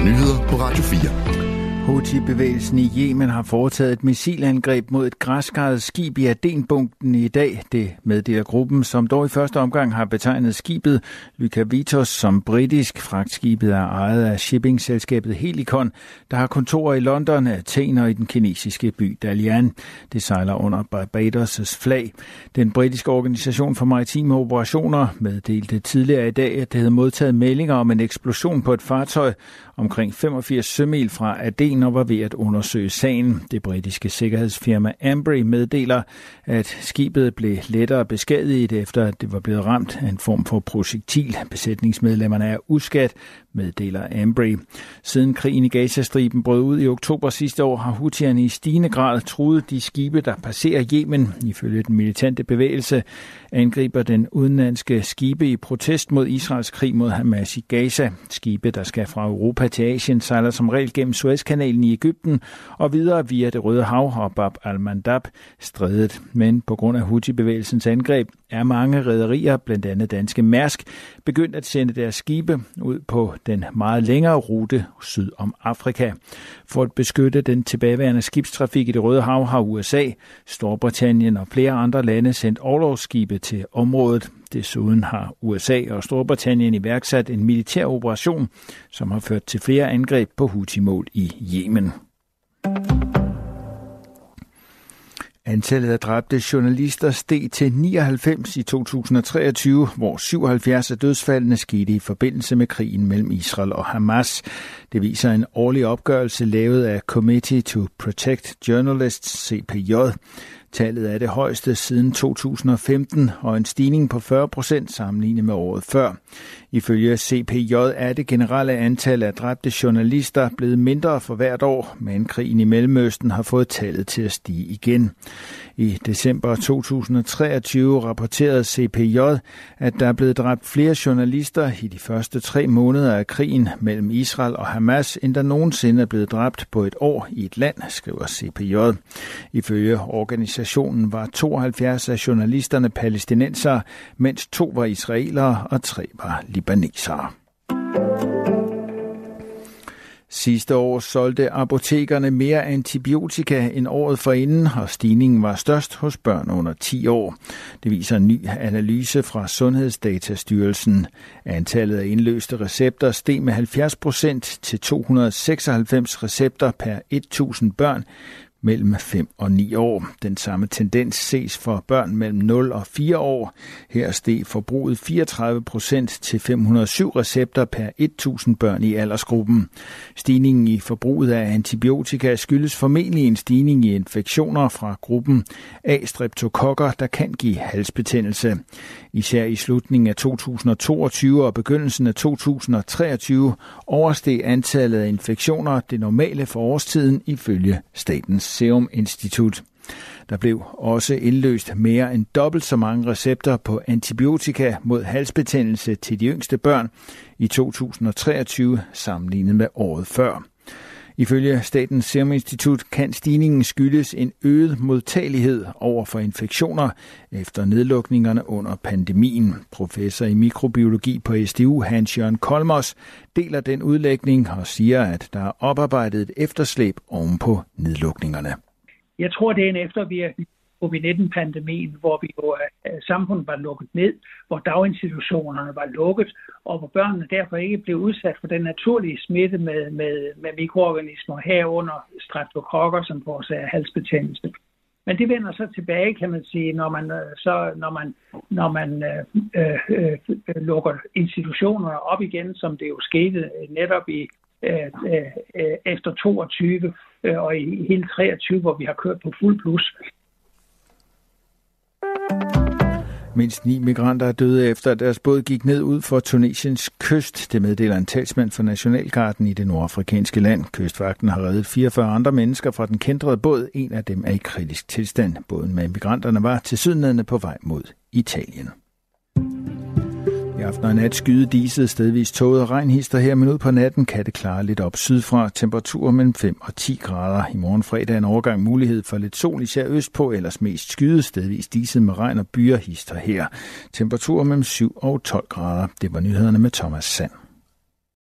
Nyheder på Radio 4. Houthi-bevægelsen i Yemen har foretaget et missilangreb mod et græskaret skib i Adenbugten i dag. Det meddeler gruppen, som dog i første omgang har betegnet skibet Lycavitos som britisk. Fragtskibet er ejet af shippingselskabet Helicon, der har kontorer i London, Athen og i den kinesiske by Dalian. Det sejler under Barbados' flag. Den britiske organisation for maritime operationer meddelte tidligere i dag, at det havde modtaget meldinger om en eksplosion på et fartøj omkring 85 sømil fra Aden og var ved at undersøge sagen. Det britiske sikkerhedsfirma Ambry meddeler, at skibet blev lettere beskadiget efter, at det var blevet ramt af en form for projektil. Besætningsmedlemmerne er uskat, meddeler Ambry. Siden krigen i Gazastriben brød ud i oktober sidste år, har Houthierne i stigende grad truet de skibe, der passerer Yemen. Ifølge den militante bevægelse angriber den udenlandske skibe i protest mod Israels krig mod Hamas i Gaza. Skibe, der skal fra Europa til Asien, sejler som regel gennem Suezkanalen i Ægypten og videre via det Røde Hav og Bab al-Mandab strædet. Men på grund af Houthi-bevægelsens angreb er mange rederier, blandt andet danske Mærsk, begyndt at sende deres skibe ud på den meget længere rute syd om Afrika. For at beskytte den tilbageværende skibstrafik i det Røde Hav har USA, Storbritannien og flere andre lande sendt overlovsskibe til området. Desuden har USA og Storbritannien iværksat en militær operation, som har ført til flere angreb på Houthi-mål i Yemen. Antallet af dræbte journalister steg til 99 i 2023, hvor 77 af dødsfaldene skete i forbindelse med krigen mellem Israel og Hamas. Det viser en årlig opgørelse lavet af Committee to Protect Journalists, CPJ. Tallet er det højeste siden 2015 og en stigning på 40 procent sammenlignet med året før. Ifølge CPJ er det generelle antal af dræbte journalister blevet mindre for hvert år, men krigen i Mellemøsten har fået tallet til at stige igen. I december 2023 rapporterede CPJ, at der er blevet dræbt flere journalister i de første tre måneder af krigen mellem Israel og Hamas, end der nogensinde er blevet dræbt på et år i et land, skriver CPJ. Ifølge organisationen var 72 af journalisterne palæstinenser, mens to var israelere og tre var libanesere. Sidste år solgte apotekerne mere antibiotika end året forinden, og stigningen var størst hos børn under 10 år. Det viser en ny analyse fra Sundhedsdatastyrelsen. Antallet af indløste recepter steg med 70 procent til 296 recepter per 1000 børn, mellem 5 og 9 år. Den samme tendens ses for børn mellem 0 og 4 år. Her steg forbruget 34 procent til 507 recepter per 1000 børn i aldersgruppen. Stigningen i forbruget af antibiotika skyldes formentlig en stigning i infektioner fra gruppen af streptokokker, der kan give halsbetændelse. Især i slutningen af 2022 og begyndelsen af 2023 oversteg antallet af infektioner det normale for årstiden ifølge Statens Serum Institut. Der blev også indløst mere end dobbelt så mange recepter på antibiotika mod halsbetændelse til de yngste børn i 2023 sammenlignet med året før. Ifølge Statens Serum Institut kan stigningen skyldes en øget modtagelighed over for infektioner efter nedlukningerne under pandemien. Professor i mikrobiologi på SDU, Hans-Jørgen Kolmos, deler den udlægning og siger, at der er oparbejdet et efterslæb oven på nedlukningerne. Jeg tror, det er en eftervirkning covid-19-pandemien, hvor vi jo, uh, samfundet var lukket ned, hvor daginstitutionerne var lukket, og hvor børnene derfor ikke blev udsat for den naturlige smitte med, med, med mikroorganismer herunder streptokokker, som forårsager halsbetændelse. Men det vender så tilbage, kan man sige, når man, øh, så, når man, når man øh, øh, øh, lukker institutionerne op igen, som det jo skete netop i øh, øh, øh efter 22 øh, og i hele 23, hvor vi har kørt på fuld plus. Mindst ni migranter er døde efter, at deres båd gik ned ud for Tunesiens kyst. Det meddeler en talsmand for Nationalgarden i det nordafrikanske land. Kystvagten har reddet 44 andre mennesker fra den kendrede båd. En af dem er i kritisk tilstand. Båden med migranterne var til sydnedende på vej mod Italien. I aften og nat skyde diset stedvis tåget og regnhister her, men ud på natten kan det klare lidt op sydfra. Temperaturer mellem 5 og 10 grader. I morgen fredag en overgang mulighed for lidt sol, især østpå, ellers mest skyde stedvis diset med regn og byer hister her. Temperaturer mellem 7 og 12 grader. Det var nyhederne med Thomas Sand.